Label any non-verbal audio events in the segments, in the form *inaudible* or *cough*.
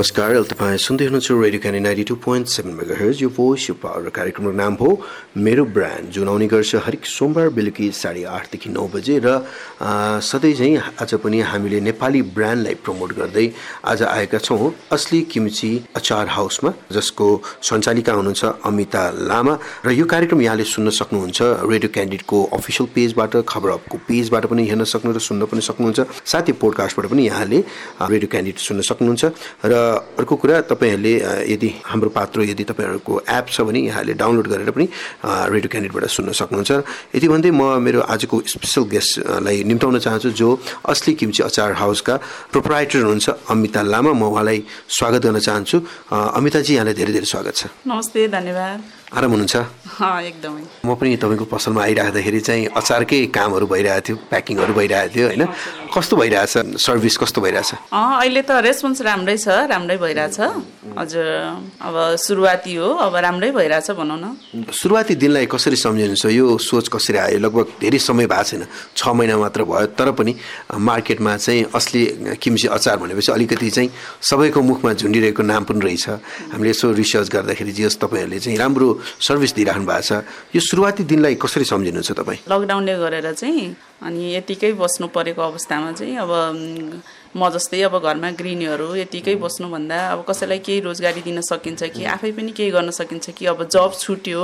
नमस्कार तपाईँ सुन्दै हुनुहुन्छ radio Candid ninety two point seven megahertz यो भोइस यो पावर कार्यक्रमको नाम हो मेरो ब्रान्ड जुन आउने गर्छ हरेक सोमबार बेलुकी साढे आठदेखि नौ बजे र सधैँ चाहिँ आज पनि हामीले नेपाली ब्रान्डलाई प्रमोट गर्दै आज आएका छौँ। असली किम्ची अचार हाउसमा जसको सञ्चालिका हुनुहुन्छ अमिता लामा र यो कार्यक्रम यहाँले सुन्न सक्नुहुन्छ। रेडियो क्यान्डिडेटको अफिसियल पेजबाट खबर अपको पेजबाट पनि हेर्न सक्नु र सुन्न पनि सक्नुहुन्छ। साथै पोडकास्टबाट पनि यहाँले रेडियो क्यान्डिडेट सुन्न सक्नुहुन्छ। र अर्को कुरा तपाईँहरूले यदि हाम्रो पात्रो यदि तपाईँहरूको एप छ भने यहाँले डाउनलोड गरेर पनि रेडियो क्यान्डिडेटबाट सुन्न सक्नुहुन्छ। यति भन्दै म मेरो आजको स्पेसल गेस्टलाई निम्ताउन चाहन्छु जो असली किम्ची अचार हाउसका प्रोपराइटर हुनुहुन्छ अमिता लामा। म उहाँलाई स्वागत गर्न चाहन्छु। अमिताजी यहाँलाई धेरै धेरै स्वागत छ। नमस्ते धन्यवाद। आराम हुनुहुन्छ? एकदमै। म पनि तपाईँको पसलमा आइराख्दाखेरि चाहिँ अचारकै कामहरू भइरहेको थियो प्याकिङहरू भइरहेको थियो होइन? कस्तो भइरहेछ? सर्भिस कस्तो भइरहेछ? अहिले त रेस्पोन्स राम्रै छ राम्रै भइरहेछ। हजुर अब सुरुवाती हो अब राम्रै भइरहेछ भनौँ न। सुरुवाती दिनलाई कसरी सम्झिनुहुन्छ? यो सोच कसरी आयो? लगभग धेरै समय भएको छैन। छ महिना मात्र भयो तर पनि मार्केटमा चाहिँ असली किम्ची अचार भनेपछि अलिकति चाहिँ सबैको मुखमा झुन्डिरहेको नाम पनि रहेछ। हामीले यसो रिसर्च गर्दाखेरि जे तपाईँहरूले चाहिँ राम्रो सर्भिस दिइराख्नु भएको छ। यो सुरुवाती दिनलाई कसरी सम्झिनुहुन्छ तपाईँ? लकडाउनले गरेर चाहिँ अनि यतिकै बस्नु परेको अवस्थामा चाहिँ अब म जस्तै अब घरमा गृहिणीहरू यतिकै बस्नुभन्दा अब कसैलाई केही रोजगारी दिन सकिन्छ कि आफै पनि केही गर्न सकिन्छ कि अब जब छुट्यो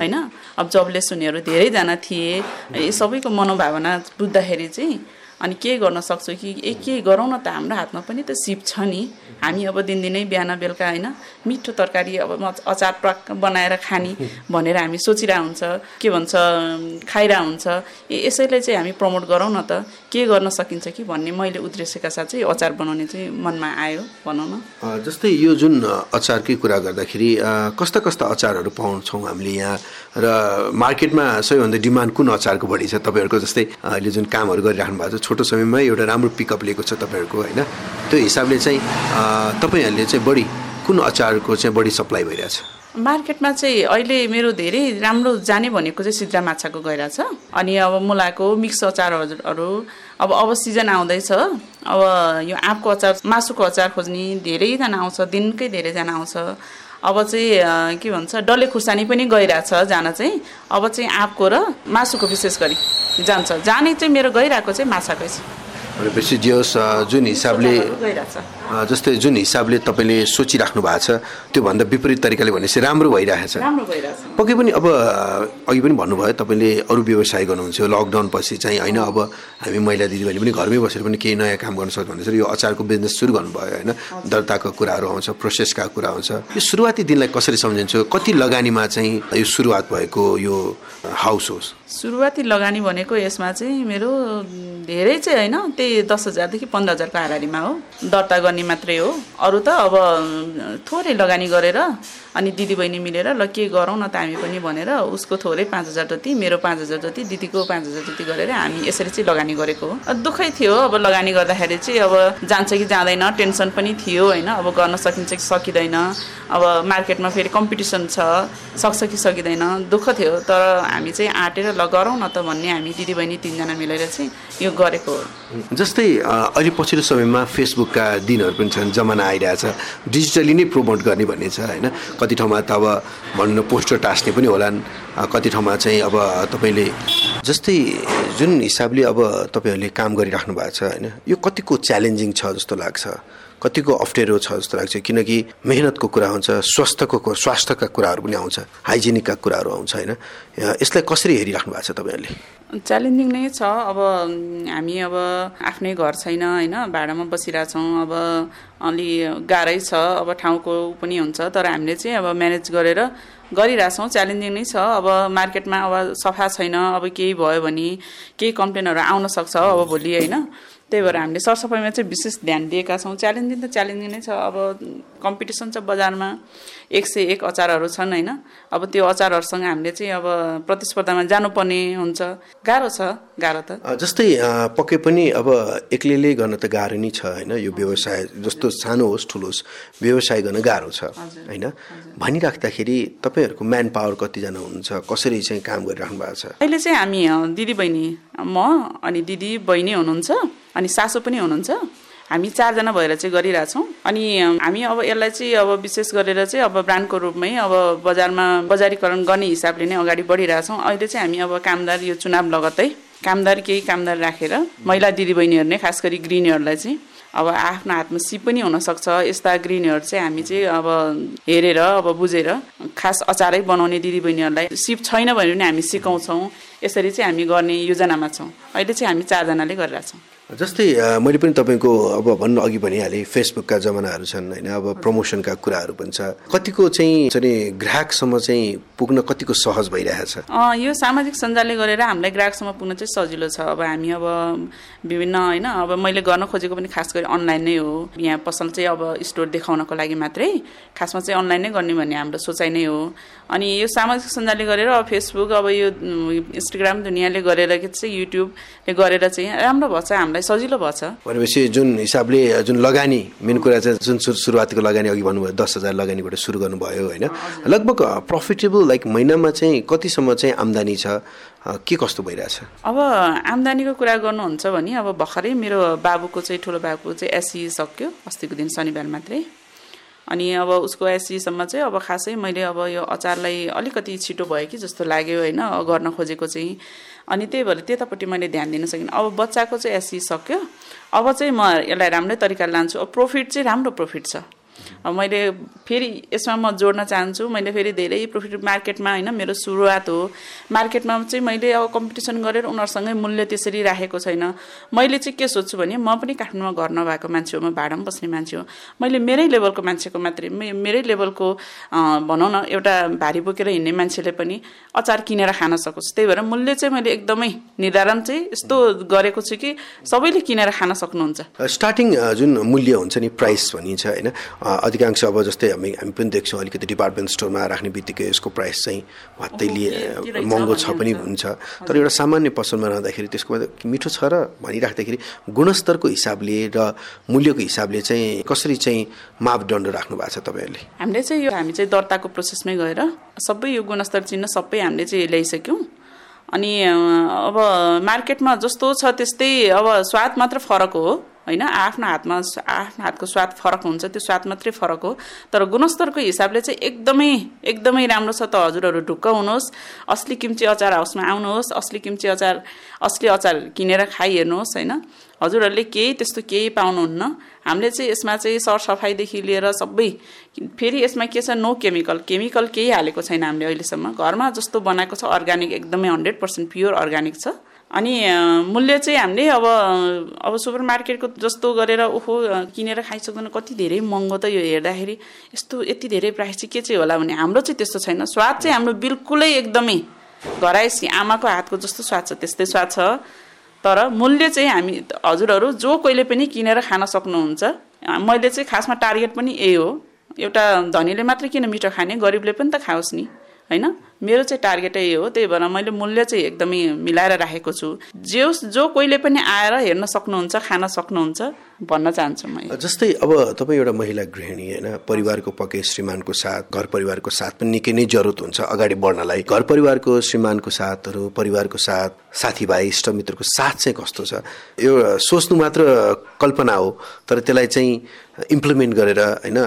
होइन? अब जबलेस हुनेहरू धेरैजना थिए। सबैको मनोभावना बुझ्दाखेरि चाहिँ अनि के गर्न सक्छु कि ए के गरौँ न त हाम्रो हातमा पनि त सिप छ नि। हामी अब दिनदिनै बिहान बेलुका होइन मिठो तरकारी अब अचार प्रक बनाएर खाने *laughs* भनेर हामी सोचिरह हुन्छ के भन्छ खाइरह हुन्छ। ए यसैलाई चाहिँ हामी प्रमोट गरौँ न त। के गर्न सकिन्छ कि भन्ने मैले उद्देश्यका साथ चाहिँ अचार बनाउने चाहिँ मनमा आयो भनौँ न। जस्तै यो जुन अचारकै कुरा गर्दाखेरि कस्ता कस्ता अचारहरू पाउँछौँ हामीले यहाँ? र मार्केटमा सबैभन्दा डिमान्ड कुन अचारको बढी छ? तपाईँहरूको जस्तै अहिले जुन कामहरू गरिराख्नु भएको छ छोटो समयमा एउटा राम्रो पिकअप लिएको छ तपाईँहरूको होइन? त्यो हिसाबले चाहिँ तपाईँहरूले चाहिँ बढी कुन अचारको चाहिँ बढी सप्लाई भइरहेछ? मार्केटमा चाहिँ अहिले मेरो धेरै राम्रो जाने भनेको चाहिँ सिद्रा माछाको गइरहेछ अनि अब मुलाको मिक्स अचारहरू अब अब सिजन आउँदैछ। अब यो आँपको अचार मासुको अचार खोज्ने धेरैजना आउँछ दिनकै धेरैजना आउँछ। अब चाहिँ के भन्छ डल्ले खुर्सानी पनि गइरहेछ जान चाहिँ। अब चाहिँ आँपको र मासुको विशेष गरी जान्छ। जाने चाहिँ मेरो गइरहेको चाहिँ माछाकै छ भनेपछि जे होस् जुन हिसाबले जस्तै जुन हिसाबले तपाईँले सोचिराख्नु भएको छ त्योभन्दा विपरीत तरिकाले भनेपछि राम्रो भइरहेको छ पक्कै पनि अब अघि पनि भन्नुभयो तपाईँले अरू व्यवसाय गर्नुहुन्छ लकडाउन पछि चाहिँ होइन अब हामी महिला दिदीबहिनी पनि घरमै बसेर पनि केही नयाँ काम गर्न सक्छ भनेर यो अचारको बिजनेस सुरु गर्नुभयो होइन। दर्ताको कुराहरू आउँछ प्रोसेसका कुरा आउँछ। यो सुरुवाती दिनलाई कसरी सम्झिन्छु? कति लगानीमा चाहिँ यो सुरुवात भएको यो हाउस होस् सुरुवाती लगानी भनेको यसमा चाहिँ मेरो धेरै चाहिँ होइन त्यही दस हजारदेखि पन्ध्र हजारको हाराहारीमा हो। दर्ता गर्ने मात्रै हो। अरू त अब थोरै लगानी गरेर अनि दिदीबहिनी मिलेर ल के गरौँ न त हामी पनि भनेर उसको थोरै पाँच हजार जति मेरो पाँच हजार जति दिदीको पाँच हजार जति गरेर हामी यसरी चाहिँ लगानी गरेको हो। दुःखै थियो अब लगानी गर्दाखेरि चाहिँ अब जान्छ कि जाँदैन टेन्सन पनि थियो होइन। अब गर्न सकिन्छ कि सकिँदैन। अब मार्केटमा फेरि कम्पिटिसन छ सक्छ कि सकिँदैन। दुःख थियो तर हामी चाहिँ आँटेर ल गरौँ न त भन्ने हामी दिदीबहिनी तिनजना मिलेर चाहिँ यो गरेको हो। जस्तै अहिले पछिल्लो समयमा फेसबुकका दिनहरू पनि छन् जमाना आइरहेछ। डिजिटली नै प्रमोट गर्ने भन्ने छ होइन? कति ठाउँमा त अब भनौँ न पोस्टर टाँस्ने पनि होलान्। कति ठाउँमा चाहिँ अब तपाईँले जस्तै जुन हिसाबले अब तपाईँहरूले काम गरिराख्नु भएको छ होइन? यो कतिको च्यालेन्जिङ छ जस्तो लाग्छ? कतिको अप्ठ्यारो छ जस्तो लाग्छ। किनकि मेहनतको कुरा हुन्छ स्वास्थ्यको स्वास्थ्यका कुराहरू पनि आउँछ हाइजेनिकका कुराहरू आउँछ होइन? यसलाई कसरी हेरिराख्नु भएको छ तपाईँहरूले? च्यालेन्जिङ नै छ। अब हामी अब आफ्नै घर छैन होइन? भाडामा बसिरहेछौँ। अब अलि गाह्रै छ। अब ठाउँको पनि हुन्छ। तर हामीले चाहिँ अब म्यानेज गरेर गरिरहेछौँ। च्यालेन्जिङ नै छ। अब मार्केटमा अब सफा छैन। अब केही भयो भने केही कम्प्लेनहरू आउन सक्छ अब भोलि होइन? त्यही भएर हामीले सरसफाइमा चाहिँ विशेष ध्यान दिएका छौँ। च्यालेन्जिङ त च्यालेन्जिङ नै छ। अब कम्पिटिसन छ बजारमा एक सय एक अचारहरू छन् होइन? अब त्यो अचारहरूसँग हामीले चाहिँ अब प्रतिस्पर्धामा जानुपर्ने हुन्छ। गाह्रो छ गाह्रो त। जस्तै पक्कै पनि अब एक्लैले गर्न त गाह्रो नै छ होइन? यो व्यवसाय जस्तो सानो होस् ठुलो होस् व्यवसाय गर्न गाह्रो छ होइन? भनिराख्दाखेरि तपाईँहरूको म्यान पावर कतिजना हुनुहुन्छ? कसरी चाहिँ काम गरिराख्नु भएको छ? अहिले चाहिँ हामी दिदी बहिनी म अनि दिदी बहिनी हुनुहुन्छ। अनि सासु पनि हुनुहुन्छ। हामी चारजना भएर चाहिँ गरिरहेछौँ अनि हामी अब यसलाई चाहिँ अब विशेष गरेर चाहिँ अब ब्रान्डको रूपमै अब बजारमा बजारीकरण गर्ने हिसाबले नै अगाडि बढिरहेछौँ अहिले चाहिँ हामी अब कामदार यो चुनाव लगत्तै कामदार केही कामदार राखेर महिला दिदीबहिनीहरू नै खास गरी गृहिणीहरूलाई चाहिँ अब आफ्नो हातमा सिप पनि हुनसक्छ। यस्ता गृहिणीहरू चाहिँ हामी चाहिँ अब हेरेर अब बुझेर खास अचारै बनाउने दिदीबहिनीहरूलाई सिप छैन भने पनि हामी सिकाउँछौँ। यसरी चाहिँ हामी गर्ने योजनामा छौँ। अहिले चाहिँ हामी चारजनाले गरिरहेछौँ जस्तै मैले पनि तपाईँको अब भन्नु अघि भनिहालेँ फेसबुकका जमानाहरू छन् होइन? अब प्रमोसनका कुराहरू पनि छ। कतिको चाहिँ ग्राहकसम्म चाहिँ पुग्न कतिको सहज भइरहेछ? यो सामाजिक सञ्जालले गरेर हामीलाई ग्राहकसम्म पुग्न चाहिँ सजिलो छ। अब हामी अब विभिन्न होइन? अब मैले गर्न खोजेको पनि खास गरी अनलाइन नै हो। यहाँ पसल चाहिँ अब स्टोर देखाउनको लागि मात्रै खासमा चाहिँ अनलाइन नै गर्ने भन्ने हाम्रो सोचाइ नै हो। अनि यो सामाजिक सञ्जालले गरेर अब फेसबुक अब यो इन्स्टाग्राम दुनियाँले गरेर चाहिँ युट्युबले गरेर चाहिँ राम्रो भएछ। हामीलाई सजिलो भएछ। भनेपछि जुन हिसाबले जुन लगानी मेन कुरा चाहिँ जुन सुरुवातको लगानी अघि भन्नुभयो दस हजार लगानीबाट सुरु गर्नुभयो होइन? लगभग प्रफिटेबल लाइक महिनामा चाहिँ कतिसम्म चाहिँ आम्दानी छ? के कस्तो भइरहेछ? अब आम्दानीको कुरा गर्नुहुन्छ भने अब भर्खरै मेरो बाबुको चाहिँ ठुलो बाबुको चाहिँ एससी सक्यो अस्तिको दिन शनिबार मात्रै। अनि अब उसको एससीसम्म चाहिँ अब खासै मैले अब यो अचारलाई अलिकति छिटो भयो कि जस्तो लाग्यो होइन गर्न खोजेको चाहिँ। अनि त्यही भएर त्यतापट्टि मैले ध्यान दिन सकिनँ। अब बच्चाको चाहिँ एससी सक्यो। अब चाहिँ म यसलाई राम्रै तरिकाले लान्छु। अब प्रोफिट चाहिँ राम्रो प्रोफिट छ। मैले फेरि यसमा म जोड्न चाहन्छु। मैले फेरि धेरै प्रोफिट मार्केटमा होइन मेरो सुरुवात हो। मार्केटमा चाहिँ मैले अब कम्पिटिसन गरेर उनीहरूसँगै मूल्य त्यसरी राखेको छैन। मैले चाहिँ के सोध्छु भने म पनि काठमाडौँमा घर नभएको मान्छे हो म भाडामा बस्ने मान्छे हो। मैले मेरै लेभलको मान्छेको मात्रै मेरै लेभलको भनौँ न एउटा भारी बोकेर हिँड्ने मान्छेले पनि अचार किनेर खान सकोस्। त्यही भएर मूल्य चाहिँ मैले एकदमै निर्धारण चाहिँ यस्तो गरेको छु कि सबैले किनेर खान सक्नुहुन्छ। स्टार्टिङ जुन मूल्य हुन्छ नि प्राइस भनिन्छ होइन अधिकांश अब जस्तै हामी हामी पनि देख्छौँ अलिकति डिपार्टमेन्ट स्टोरमा राख्ने बित्तिकै यसको प्राइस चाहिँ भत्तै लिए महँगो छ पनि हुन्छ। तर एउटा सामान्य पसलमा रहँदाखेरि त्यसको मिठो छ र भनिराख्दाखेरि गुणस्तरको हिसाबले र मूल्यको हिसाबले चाहिँ कसरी चाहिँ मापदण्ड राख्नु भएको छ तपाईँहरूले? हामीले चाहिँ यो हामी चाहिँ दर्ताको प्रोसेसमै गएर सबै यो गुणस्तर चिन्ह सबै हामीले चाहिँ ल्याइसक्यौँ। अनि अब मार्केटमा जस्तो छ त्यस्तै अब स्वाद मात्र फरक हो। होइन आफ्नो हातमा आफ्नो हातको स्वाद फरक हुन्छ त्यो स्वाद मात्रै फरक हो। तर गुणस्तरको हिसाबले चाहिँ एकदमै एकदमै राम्रो छ त हजुरहरू ढुक्क हुनुहोस्। असली किम्ची अचार हाउसमा आउनुहोस्। असली किम्ची अचार असली अचार किनेर खाइहेर्नुहोस् होइन। हजुरहरूले केही त्यस्तो केही पाउनुहुन्न। हामीले चाहिँ यसमा चाहिँ सरसफाइदेखि लिएर सबै फेरि यसमा के छ नो केमिकल। केमिकल केही हालेको छैन हामीले अहिलेसम्म। घरमा जस्तो बनाएको छ अर्ग्यानिक एकदमै हन्ड्रेड पर्सेन्ट प्योर अर्ग्यानिक छ। अनि मूल्य चाहिँ हामीले अब अब सुपर मार्केटको जस्तो गरेर ओहो किनेर खाइसक्दैन कति धेरै महँगो त यो हेर्दाखेरि यस्तो यति धेरै प्राइस चाहिँ के चाहिँ होला भने हाम्रो चाहिँ त्यस्तो छैन। स्वाद चाहिँ हाम्रो बिल्कुलै एकदमै घराइसी आमाको हातको जस्तो स्वाद छ त्यस्तै स्वाद छ। तर मूल्य चाहिँ हामी हजुरहरू जो कोहीले पनि किनेर खान सक्नुहुन्छ मैले चाहिँ खासमा टार्गेट पनि यही हो। एउटा धनीले मात्रै किन मिठो खाने गरिबले पनि त खाओस् नि। होइन? मेरो चाहिँ टार्गेटै हो त्यही भएर मैले मूल्य चाहिँ एकदमै मिलाएर राखेको छु। जे जो कोहीले पनि आएर हेर्न सक्नुहुन्छ खान सक्नुहुन्छ भन्न चाहन्छु म जस्तै अब तपाईँ एउटा महिला गृहिणी होइन? परिवारको पक्कै श्रीमानको साथ घर परिवारको साथ पनि निकै नै जरुरत हुन्छ अगाडि बढ्नलाई। घर परिवारको श्रीमानको साथहरू परिवारको साथ साथीभाइ इष्टमित्रको साथ चाहिँ कस्तो छ? यो सोच्नु मात्र कल्पना हो तर त्यसलाई चाहिँ इम्प्लिमेन्ट गरेर होइन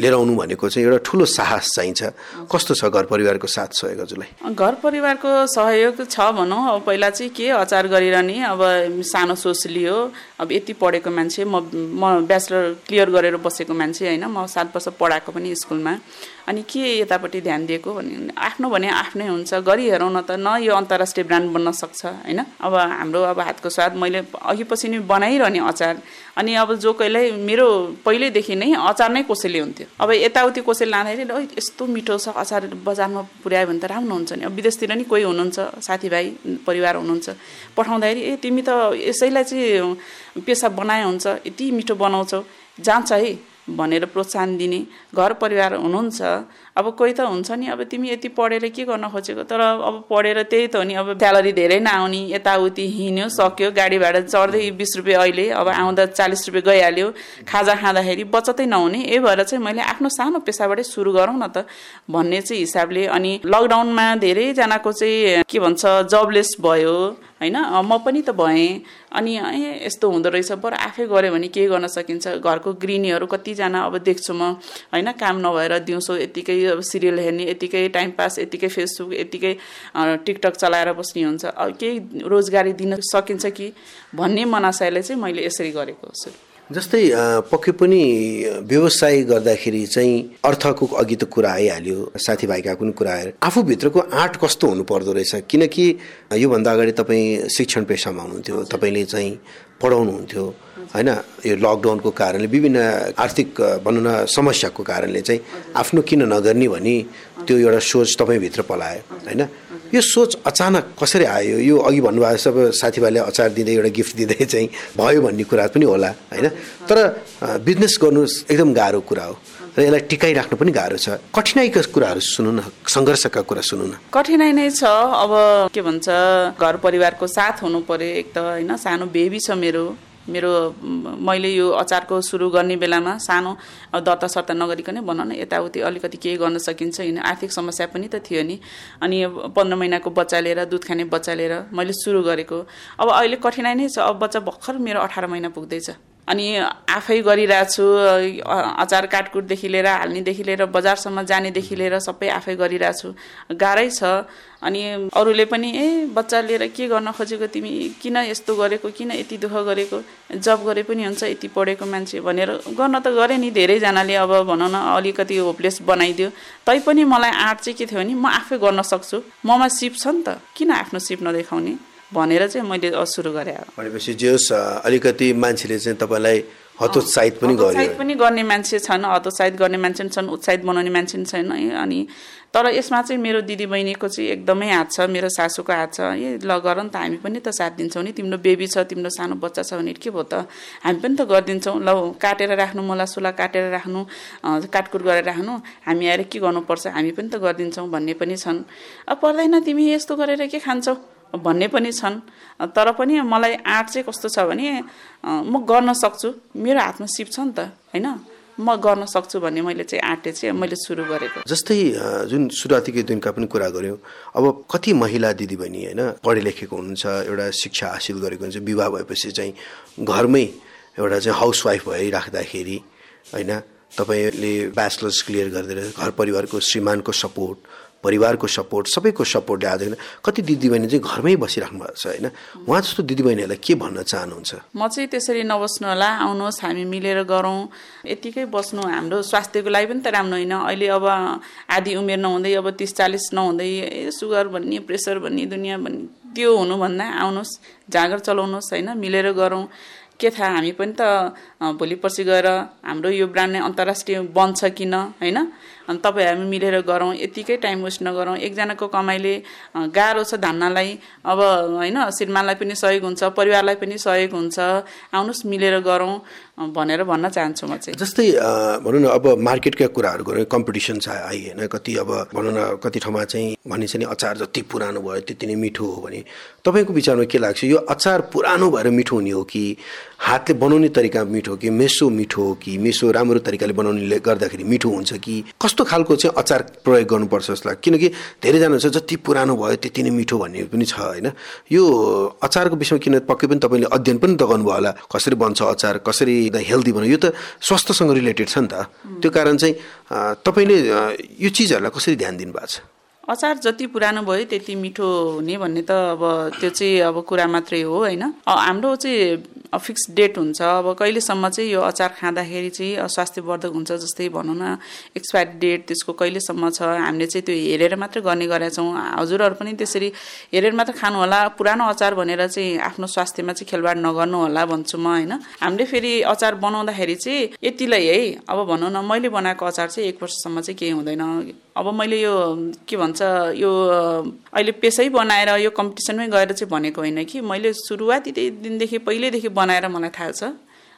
लिएर आउनु भनेको चाहिँ एउटा ठुलो साहस चाहिन्छ। कस्तो छ घर परिवारको साथ सहयोग हजुरलाई? घर परिवारको सहयोग छ भनौँ। अब पहिला चाहिँ के अचार गरिरहने अब सानो सोच लियो। अब यति पढेको मान्छे म म ब्याचलर क्लियर गरेर बसेको मान्छे होइन। म सात वर्ष पढाएको पनि स्कुलमा। अनि के यतापट्टि ध्यान दिएको भने आफ्नो भने आफ्नै हुन्छ गरी हेरौँ न त न यो अन्तर्राष्ट्रिय ब्रान्ड बन्न सक्छ होइन? अब हाम्रो अब हातको स्वाद मैले अघि पछि नै बनाइरहने अचार। अनि अब जो कहिल्यै मेरो पहिल्यैदेखि नै अचार नै कसैले हुन्थ्यो। अब यताउति कसैले लाँदाखेरि यस्तो मिठो छ अचार बजारमा पुर्यायो भने त राम्रो हुन्छ नि। अब विदेशतिर नि कोही हुनुहुन्छ साथीभाइ परिवार हुनुहुन्छ। पठाउँदाखेरि ए तिमी त यसैलाई चाहिँ पेसा बनाए हुन्छ यति मिठो बनाउँछौ। जान्छ है। भनेर प्रोत्साहन दिने। घर परिवार हुनुहुन्छ अब कोही त हुन्छ नि अब तिमी यति पढेर के गर्न खोजेको? तर अब पढेर त्यही त हो नि अब स्यालेरी धेरै नआउने यताउति हिँड्यो सक्यो गाडी भाडा चढ्दै बिस रुपियाँ अहिले अब आउँदा चालिस रुपियाँ गइहाल्यो खाजा खाँदाखेरि बचतै नहुने यही भएर चाहिँ मैले आफ्नो सानो पेसाबाटै सुरु गरौँ न त भन्ने चाहिँ हिसाबले। अनि लकडाउनमा धेरैजनाको चाहिँ के भन्छ जबलेस भयो होइन? म पनि त भएँ। अनि ए यस्तो हुँदो रहेछ बरु आफै गऱ्यो भने केही गर्न सकिन्छ? घरको गृहिणीहरू कतिजना अब देख्छु म होइन? काम नभएर दिउँसो यतिकै अब सिरियल हेर्ने यतिकै टाइम पास यतिकै फेसबुक यतिकै टिकटक चलाएर बस्ने हुन्छ। केही रोजगारी दिन सकिन्छ कि भन्ने मनासायले चाहिँ मैले यसरी गरेको छु। जस्तै पक्कै पनि व्यवसाय गर्दाखेरि चाहिँ अर्थको अघि त कुरा आइहाल्यो साथीभाइका पनि कुरा आयो। आफूभित्रको आँट कस्तो हुनु पर्दो रहेछ? किनकि योभन्दा अगाडि तपाईँ शिक्षण पेसामा हुनुहुन्थ्यो तपाईँले चाहिँ पढाउनुहुन्थ्यो। होइन यो लकडाउनको कारणले विभिन्न आर्थिक भनौँ न समस्याको कारणले चाहिँ आफ्नो किन नगर्ने भनी त्यो एउटा सोच तपाईँभित्र पलायो होइन? यो सोच अचानक कसरी आयो? यो अघि भन्नुभएको सब साथीभाइले अचार दिँदै एउटा गिफ्ट दिँदै चाहिँ भयो भन्ने कुरा पनि होला होइन? तर बिजनेस गर्नु एकदम गाह्रो कुरा हो। र यसलाई टिकाइराख्नु पनि गाह्रो छ। कठिनाइका कुराहरू सुन्नु न सङ्घर्षका कुरा सुन्नु। न कठिनाइ नै छ। अब के भन्छ घर परिवारको साथ हुनु पर्यो एक त होइन? सानो बेबी छ मेरो। मेरो मैले यो अचारको सुरु गर्ने बेलामा सानो दर्ता सर्ता नगरिकनै भनौँ न यताउति अलिकति केही गर्न सकिन्छ होइन। आर्थिक समस्या पनि त थियो नि। अनि पन्ध्र महिनाको बच्चा लिएर दुध खाने बच्चा लिएर मैले सुरु गरेको। अब अहिले कठिनाइ नै छ। अब बच्चा भर्खर मेरो अठार महिना पुग्दैछ। अनि आफै गरिरहेको छु अचार काटकुटदेखि लिएर हाल्नेदेखि लिएर बजारसम्म जानेदेखि लिएर सबै आफै गरिरहेको छु गाह्रै छ। अनि अरूले पनि ए बच्चा लिएर के गर्न खोजेको तिमी? किन यस्तो गरेको? किन यति दुःख गरेको? जब गरे पनि हुन्छ यति पढेको मान्छे भनेर। गर्न त गरेँ नि धेरैजनाले अब भनौँ न अलिकति होपलेस बनाइदियो। तैपनि मलाई आँट चाहिँ के थियो भने म आफै गर्न सक्छु। ममा सिप छ नि त। किन आफ्नो सिप नदेखाउने? भनेर चाहिँ मैले सुरु गरेँ भनेपछि जे होस् अलिकति मान्छेले चाहिँ तपाईँलाई हतोत्साहित पनि उत्साहित पनि गर्ने मान्छे छन् हतोत्साहित गर्ने मान्छे छन् उत्साहित बनाउने मान्छे पनि छैन अनि तर यसमा चाहिँ मेरो दिदी बहिनीको चाहिँ एकदमै हात छ मेरो सासूको हात छ। ए ल गर नि त हामी पनि त साथ दिन्छौँ नि। तिम्रो बेबी छ तिम्रो सानो बच्चा छ भने के भयो त? हामी पनि त गरिदिन्छौँ। ल काटेर राख्नु मोला सुला काटेर राख्नु काटकुट गरेर राख्नु। हामी आएर के गर्नुपर्छ? हामी पनि त गरिदिन्छौँ भन्ने पनि छन्। अब पर्दैन तिमी यस्तो गरेर के खान्छौ? भन्ने पनि छन्। तर पनि मलाई आँट चाहिँ कस्तो छ भने म गर्न सक्छु। मेरो हातमा सिप छ नि त होइन? म गर्न सक्छु भन्ने मैले चाहिँ आँटे चाहिँ मैले सुरु गरेको। जस्तै जुन सुरुवातीकै दिनका पनि कुरा गऱ्यौँ अब कति महिला दिदीबहिनी होइन पढे लेखेको हुनुहुन्छ एउटा शिक्षा हासिल गरेको हुन्छ विवाह भएपछि चाहिँ घरमै एउटा चाहिँ हाउसवाइफ भइराख्दाखेरि होइन तपाईँले ब्याचलर्स क्लियर गरिदिएर घर परिवारको श्रीमानको सपोर्ट परिवारको सपोर्ट सबैको सपोर्टले आज कति दिदीबहिनी चाहिँ घरमै बसिराख्नु भएको छ होइन? उहाँ जस्तो दिदीबहिनीहरूलाई के भन्न चाहनुहुन्छ? म चाहिँ त्यसरी नबस्नु होला आउनुहोस् हामी मिलेर गरौँ। यतिकै बस्नु हाम्रो स्वास्थ्यको लागि पनि त राम्रो होइन। अहिले अब आधी उमेर नहुँदै अब तिस चालिस नहुँदै सुगर भन्ने प्रेसर भन्ने दुनियाँ भन्ने त्यो हुनुभन्दा आउनुहोस् जाँगर चलाउनुहोस् होइन मिलेर गरौँ। के थाहा हामी पनि त भोलि पर्सि गएर हाम्रो यो ब्रान्ड नै अन्तर्राष्ट्रिय बन्छ किन होइन? अनि तपाईँ हामी मिलेर गरौँ यतिकै टाइम वेस्ट नगरौँ। एकजनाको कमाइले गाह्रो छ धान्नलाई। अब होइन श्रीमानलाई पनि सहयोग हुन्छ परिवारलाई पनि सहयोग हुन्छ। आउनुहोस् मिलेर गरौँ भनेर भन्न चाहन्छु म चाहिँ। जस्तै भनौँ न अब मार्केटका कुराहरू गऱ्यो कम्पिटिसन छ आइ होइन कति अब भनौँ न कति ठाउँमा चाहिँ भनिन्छ नि अचार जति पुरानो भयो त्यति नै मिठो हो भने तपाईँको विचारमा के लाग्छ? यो अचार पुरानो भएर मिठो हुने हो कि हातले बनाउने तरिका मिठो कि मेसो मिठो हो कि मेसो राम्रो तरिकाले बनाउनेले गर्दाखेरि मिठो हुन्छ कि? कस्तो खालको चाहिँ अचार प्रयोग गर्नुपर्छ जस्तो किनकि धेरैजना छ जति पुरानो भयो त्यति नै मिठो भन्ने पनि छ होइन? यो अचारको विषयमा किन पक्कै पनि तपाईँले अध्ययन पनि त गर्नुभयो होला। कसरी बन्छ अचार? कसरी हेल्दी बनायो यो त स्वास्थ्यसँग रिलेटेड छ नि त। त्यो कारण चाहिँ तपाईँले यो चिजहरूलाई कसरी ध्यान दिनुभएको छ? अचार जति पुरानो भयो त्यति मिठो हुने भन्ने त अब त्यो चाहिँ अब कुरा मात्रै हो होइन? हाम्रो चाहिँ फिक्स डेट हुन्छ। अब कहिलेसम्म चाहिँ यो अचार खाँदाखेरि चाहिँ स्वास्थ्यवर्धक हुन्छ जस्तै भनौँ न एक्सपायरी डेट त्यसको कहिलेसम्म छ हामीले चाहिँ त्यो हेरेर मात्रै गर्ने गरेका छौँ। हजुरहरू पनि त्यसरी हेरेर मात्र खानु होला पुरानो अचार भनेर चाहिँ आफ्नो स्वास्थ्यमा चाहिँ खेलवाड नगर्नु होला भन्छु म होइन? हामीले फेरि अचार बनाउँदाखेरि चाहिँ यतिलाई है अब भनौँ न मैले बनाएको अचार चाहिँ एक वर्षसम्म चाहिँ केही हुँदैन। अब मैले यो के भन्छ यो अहिले पेसै बनाएर यो कम्पिटिसनमै गएर चाहिँ भनेको होइन कि मैले सुरुवाती दिनदेखि पहिल्यैदेखि बनाएर मलाई थाहा छ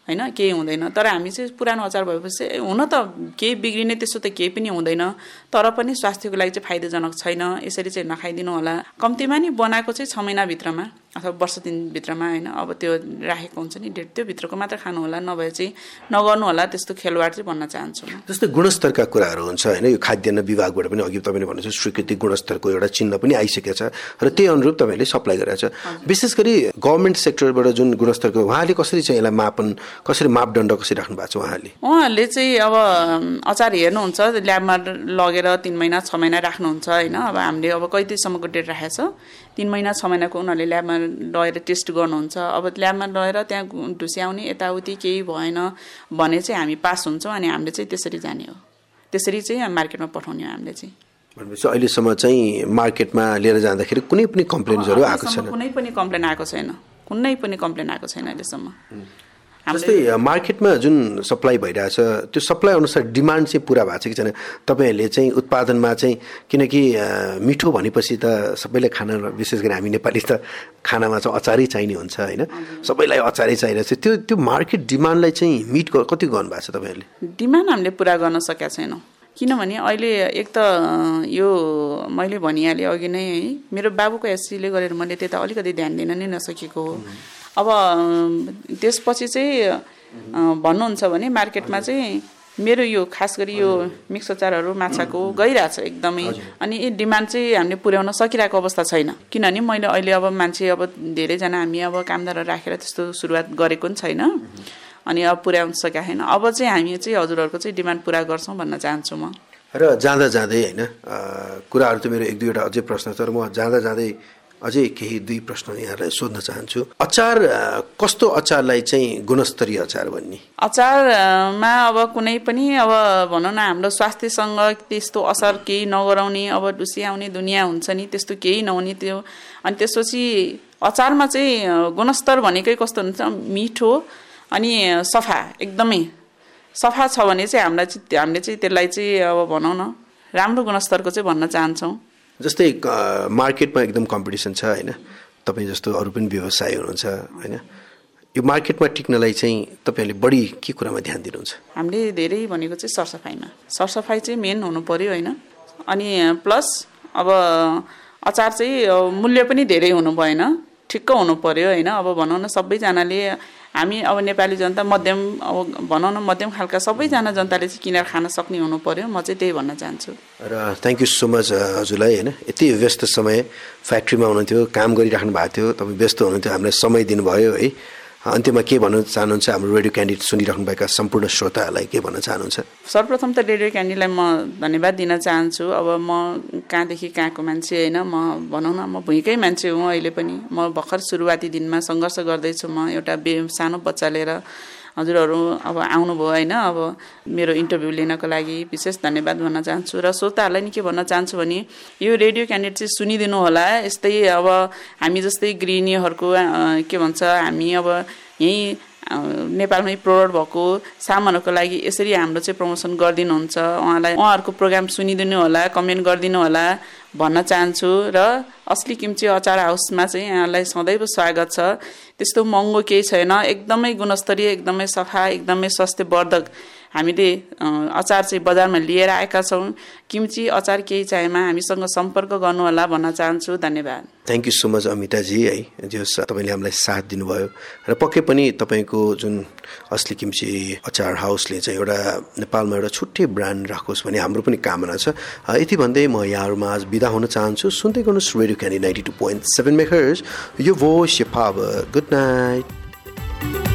होइन केही हुँदैन। तर हामी चाहिँ पुरानो अचार भएपछि हुन त केही बिग्रिने त्यसो त केही पनि हुँदैन तर पनि स्वास्थ्यको लागि चाहिँ फाइदाजनक छैन यसरी चाहिँ नखाइदिनु होला। कम्तीमा नि बनाएको चाहिँ छ महिनाभित्रमा। अथवा वर्ष दिनभित्रमा होइन अब त्यो राखेको हुन्छ नि डेट त्यो भित्रको मात्र खानु होला नभए चाहिँ नगर्नु होला त्यस्तो खेलवाड चाहिँ भन्न चाहन्छु जस्तै गुणस्तरका कुराहरू हुन्छ होइन यो खाद्यान्न विभागबाट पनि अघि तपाईँले भन्नुहुन्छ स्वीकृति गुणस्तरको एउटा चिन्ह पनि आइसकेको छ र त्यही अनुरूप तपाईँहरूले सप्लाई गरेको छ। विशेष गरी गभर्मेन्ट सेक्टरबाट जुन गुणस्तरको उहाँले कसरी चाहिँ यसलाई मापन कसरी मापदण्ड कसरी राख्नु भएको छ उहाँले? उहाँहरूले चाहिँ अब अचार हेर्नुहुन्छ ल्याबमा लगेर तिन महिना छ महिना राख्नुहुन्छ होइन अब हामीले अब कहिलेसम्मको डेट राखेको छ तिन महिना छ महिनाको उनीहरूले ल्याबमा लगेर टेस्ट गर्नुहुन्छ। अब ल्याबमा लगेर त्यहाँ ढुस्याउने यताउति केही भएन भने चाहिँ हामी पास हुन्छौँ अनि हामीले चाहिँ त्यसरी जाने हो। त्यसरी चाहिँ मार्केटमा पठाउने हो हामीले चाहिँ। भनेपछि अहिलेसम्म चाहिँ मार्केटमा लिएर जाँदाखेरि कुनै पनि कम्प्लेन्सहरू आएको छैन। कुनै पनि कम्प्लेन आएको छैन। कुनै पनि कम्प्लेन आएको छैन अहिलेसम्म। जस्तै मार्केटमा जुन सप्लाई भइरहेछ त्यो सप्लाई अनुसार डिमान्ड चाहिँ पुरा भएको छ कि छैन? तपाईँहरूले चाहिँ उत्पादनमा चाहिँ किनकि मिठो भनेपछि त सबैलाई खाना विशेष गरी हामी नेपाली त खानामा चाहिँ अचारै चाहिने हुन्छ होइन? सबैलाई अचारै चाहिरहेको छ। त्यो त्यो मार्केट डिमान्डलाई चाहिँ मिट कति गर्नु भएको छ तपाईँहरूले? डिमान्ड हामीले पुरा गर्न सकेका छैनौँ। किनभने अहिले एक त यो मैले भनिहालेँ अघि नै है मेरो बाबुको एससीले गरेर मैले त्यता अलिकति ध्यान दिन नै नसकेको हो। अब त्यसपछि चाहिँ भन्नुहुन्छ भने मार्केटमा चाहिँ मेरो यो खास गरी यो मिक्स अचारहरू माछाको गइरहेछ एकदमै। अनि यी डिमान्ड चाहिँ हामीले पुर्याउन सकिरहेको अवस्था छैन। किनभने मैले अहिले अब मान्छे अब धेरैजना हामी अब कामदारहरू राखेर त्यस्तो सुरुवात गरेको पनि छैन। अनि अब पुर्याउन सकेका छैन अब चाहिँ हामी चाहिँ हजुरहरूको चाहिँ डिमान्ड पुरा गर्छौँ भन्न चाहन्छु म। र जाँदा जाँदै होइन कुराहरू त मेरो एक दुईवटा अझै प्रश्न छ र म जाँदा जाँदै अझै केही दुई प्रश्न यहाँलाई सोध्न चाहन्छु। अचार कस्तो अचारलाई चाहिँ गुणस्तरीय अचार भन्ने? अचारमा अब कुनै पनि अब भनौँ न हाम्रो स्वास्थ्यसँग त्यस्तो असर केही नगराउने अब डुसियाउने दुनियाँ हुन्छ नि त्यस्तो केही नहुने त्यो। अनि त्यसपछि अचारमा चाहिँ गुणस्तर भनेकै कस्तो हुन्छ? मिठो अनि सफा एकदमै सफा छ भने चाहिँ हामीलाई चाहिँ हामीले चाहिँ त्यसलाई चाहिँ अब भनौँ न राम्रो गुणस्तरको चाहिँ भन्न चाहन्छौँ। जस्तै मार्केटमा एकदम कम्पिटिसन छ होइन? तपाईँ जस्तो अरू पनि व्यवसाय हुनुहुन्छ होइन? यो मार्केटमा टिक्नलाई चाहिँ तपाईँहरूले बढी के कुरामा ध्यान दिनुहुन्छ? हामीले धेरै भनेको चाहिँ सरसफाइमा। सरसफाइ चाहिँ मेन हुनु पऱ्यो होइन? अनि प्लस अब अचार चाहिँ मूल्य पनि धेरै हुनु भएन। ठिक्क हुनु पऱ्यो होइन? अब भनौँ न सबैजनाले हामी अब नेपाली जनता मध्यम अब भनौँ न मध्यम खालका सबैजना जनताले चाहिँ किनेर खान सक्ने हुनु पर्यो। म चाहिँ त्यही भन्न चाहन्छु। र थ्याङ्क यू सो मच हजुरलाई होइन? यति व्यस्त समय फ्याक्ट्रीमा हुनुहुन्थ्यो काम गरिराख्नु भएको थियो तपाईँ व्यस्त हुनुहुन्थ्यो हामीलाई समय दिनुभयो है? अन्त्यमा के भन्न चाहनुहुन्छ? हाम्रो रेडियो क्यान्डिडेट सुनिराख्नुभएका सम्पूर्ण श्रोताहरूलाई के भन्न चाहनुहुन्छ? सर्वप्रथम त रेडियो क्यान्डीलाई म धन्यवाद दिन चाहन्छु। अब म कहाँदेखि कहाँको मान्छे होइन? म भनौँ न म भुइँकै मान्छे हुँ अहिले पनि। म भर्खर सुरुवाती दिनमा सङ्घर्ष गर्दैछु। म एउटा बे सानो बच्चा लिएर हजुरहरू अब आउनुभयो होइन अब मेरो इन्टरभ्यू लिनको लागि विशेष धन्यवाद भन्न चाहन्छु र श्रोताहरूलाई नि के भन्न चाहन्छु भने यो रेडियो क्यान्डिडेट चाहिँ सुनिदिनु होला। यस्तै अब हामी जस्तै गृहिणीहरूको के भन्छ हामी अब यहीँ नेपालमै प्रोड भएको सामानहरूको लागि यसरी हाम्रो चाहिँ प्रमोसन गरिदिनुहुन्छ। उहाँलाई उहाँहरूको प्रोग्राम सुनिदिनु होला कमेन्ट गरिदिनु होला भन्न चाहन्छु र असली किम्ची अचार हाउसमा चाहिँ यहाँलाई सदैव स्वागत छ। त्यस्तो महँगो केही छैन। एकदमै गुणस्तरीय एकदमै सफा एकदमै स्वास्थ्यवर्धक हामीले अचार चाहिँ बजारमा लिएर आएका छौँ। किम्ची अचार केही चाहिएमा हामीसँग सम्पर्क गर्नुहोला भन्न चाहन्छु। धन्यवाद। थ्याङ्क यू सो मच अमिताजी है। जो तपाईँले हामीलाई साथ दिनुभयो। र पक्कै पनि तपाईँको जुन असली किम्ची अचार हाउसले चाहिँ एउटा नेपालमा एउटा छुट्टै ब्रान्ड राखोस् भन्ने हाम्रो पनि कामना छ। यति भन्दै म यहाँहरूमा आज बिदा हुन चाहन्छु। सुन्दै गर्नुहोस् radio Candid ninety two point seven megahertz यो भोइस यो पावर गुड नाइट